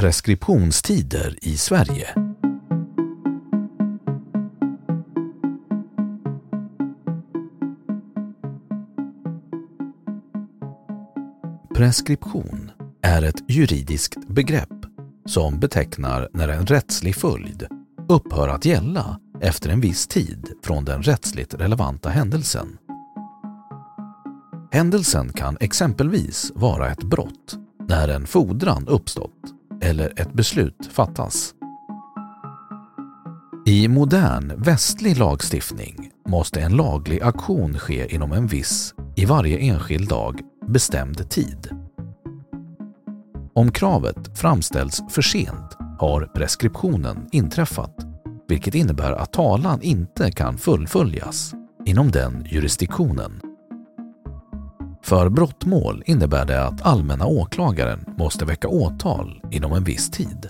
Preskriptionstider i Sverige Preskription är ett juridiskt begrepp som betecknar när en rättslig följd upphör att gälla efter en viss tid från den rättsligt relevanta händelsen. Händelsen kan exempelvis vara ett brott när en fordran uppstått eller ett beslut fattas. I modern västlig lagstiftning måste en laglig aktion ske inom en viss, i varje enskild dag, bestämd tid. Om kravet framställs för sent har preskriptionen inträffat, vilket innebär att talan inte kan fullföljas inom den jurisdiktionen. För brottmål innebär det att allmänna åklagaren måste väcka åtal inom en viss tid.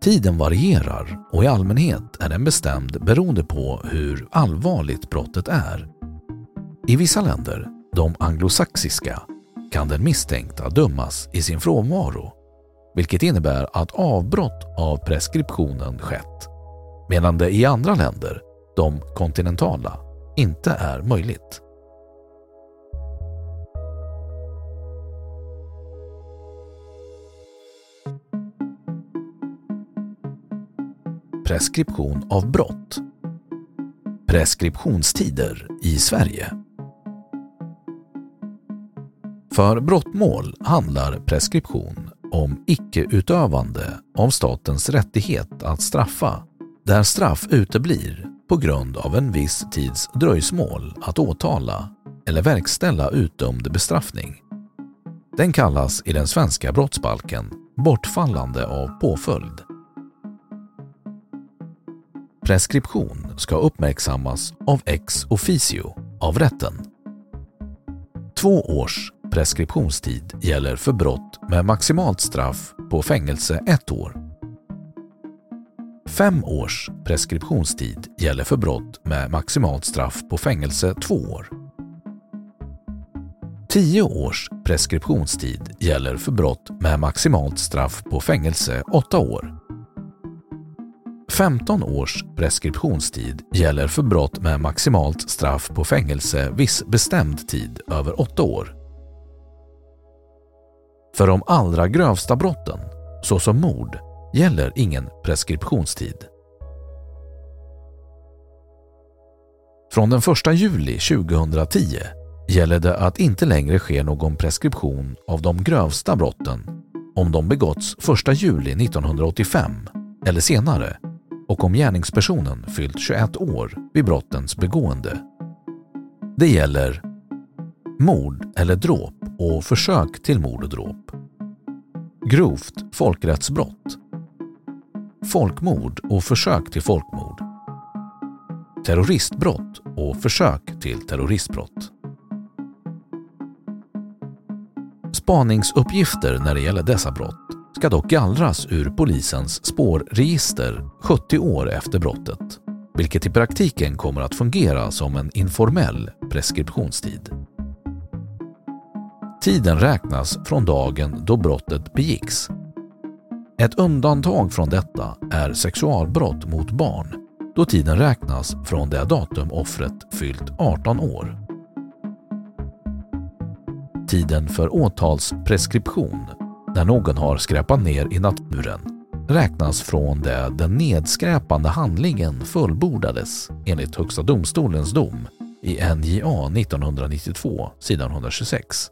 Tiden varierar och i allmänhet är den bestämd beroende på hur allvarligt brottet är. I vissa länder, de anglosaxiska, kan den misstänkta dömas i sin frånvaro, vilket innebär att avbrott av preskriptionen skett, medan det i andra länder, de kontinentala, inte är möjligt. Preskription av brott. Preskriptionstider i Sverige. För brottmål handlar preskription om icke-utövande av statens rättighet att straffa, där straff uteblir på grund av en viss tids dröjsmål att åtala eller verkställa utdömd bestraffning. Den kallas i den svenska brottsbalken bortfallande av påföljd. Preskription ska uppmärksammas av ex officio av rätten. Två års preskriptionstid gäller för brott med maximalt straff på fängelse ett år. Fem års preskriptionstid gäller för brott med maximalt straff på fängelse två år. Tio års preskriptionstid gäller för brott med maximalt straff på fängelse åtta år. 15 års preskriptionstid gäller för brott med maximalt straff på fängelse viss bestämd tid över 8 år. För de allra grövsta brotten, såsom mord, gäller ingen preskriptionstid. Från den 1 juli 2010 gäller det att inte längre sker någon preskription av de grövsta brotten om de begåtts 1 juli 1985 eller senare och om gärningspersonen fyllt 21 år vid brottens begående. Det gäller mord eller dråp och försök till mord och dråp. Grovt folkrättsbrott. Folkmord och försök till folkmord. Terroristbrott och försök till terroristbrott. Spaningsuppgifter när det gäller dessa brott ska dock gallras ur polisens spårregister 70 år efter brottet, vilket i praktiken kommer att fungera som en informell preskriptionstid. Tiden räknas från dagen då brottet begicks. Ett undantag från detta är sexualbrott mot barn då tiden räknas från det datum offret fyllt 18 år. Tiden för åtalspreskription när någon har skräpat ner i naturen räknas från det den nedskräpande handlingen fullbordades enligt Högsta domstolens dom i NJA 1992 sidan 126.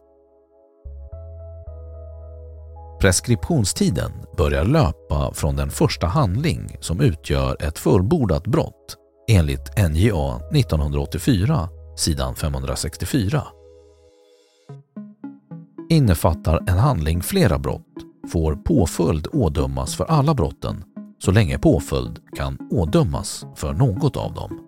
Preskriptionstiden börjar löpa från den första handling som utgör ett fullbordat brott enligt NJA 1984 sidan 564. Innefattar en handling flera brott får påföljd ådömas för alla brotten så länge påföljd kan ådömas för något av dem.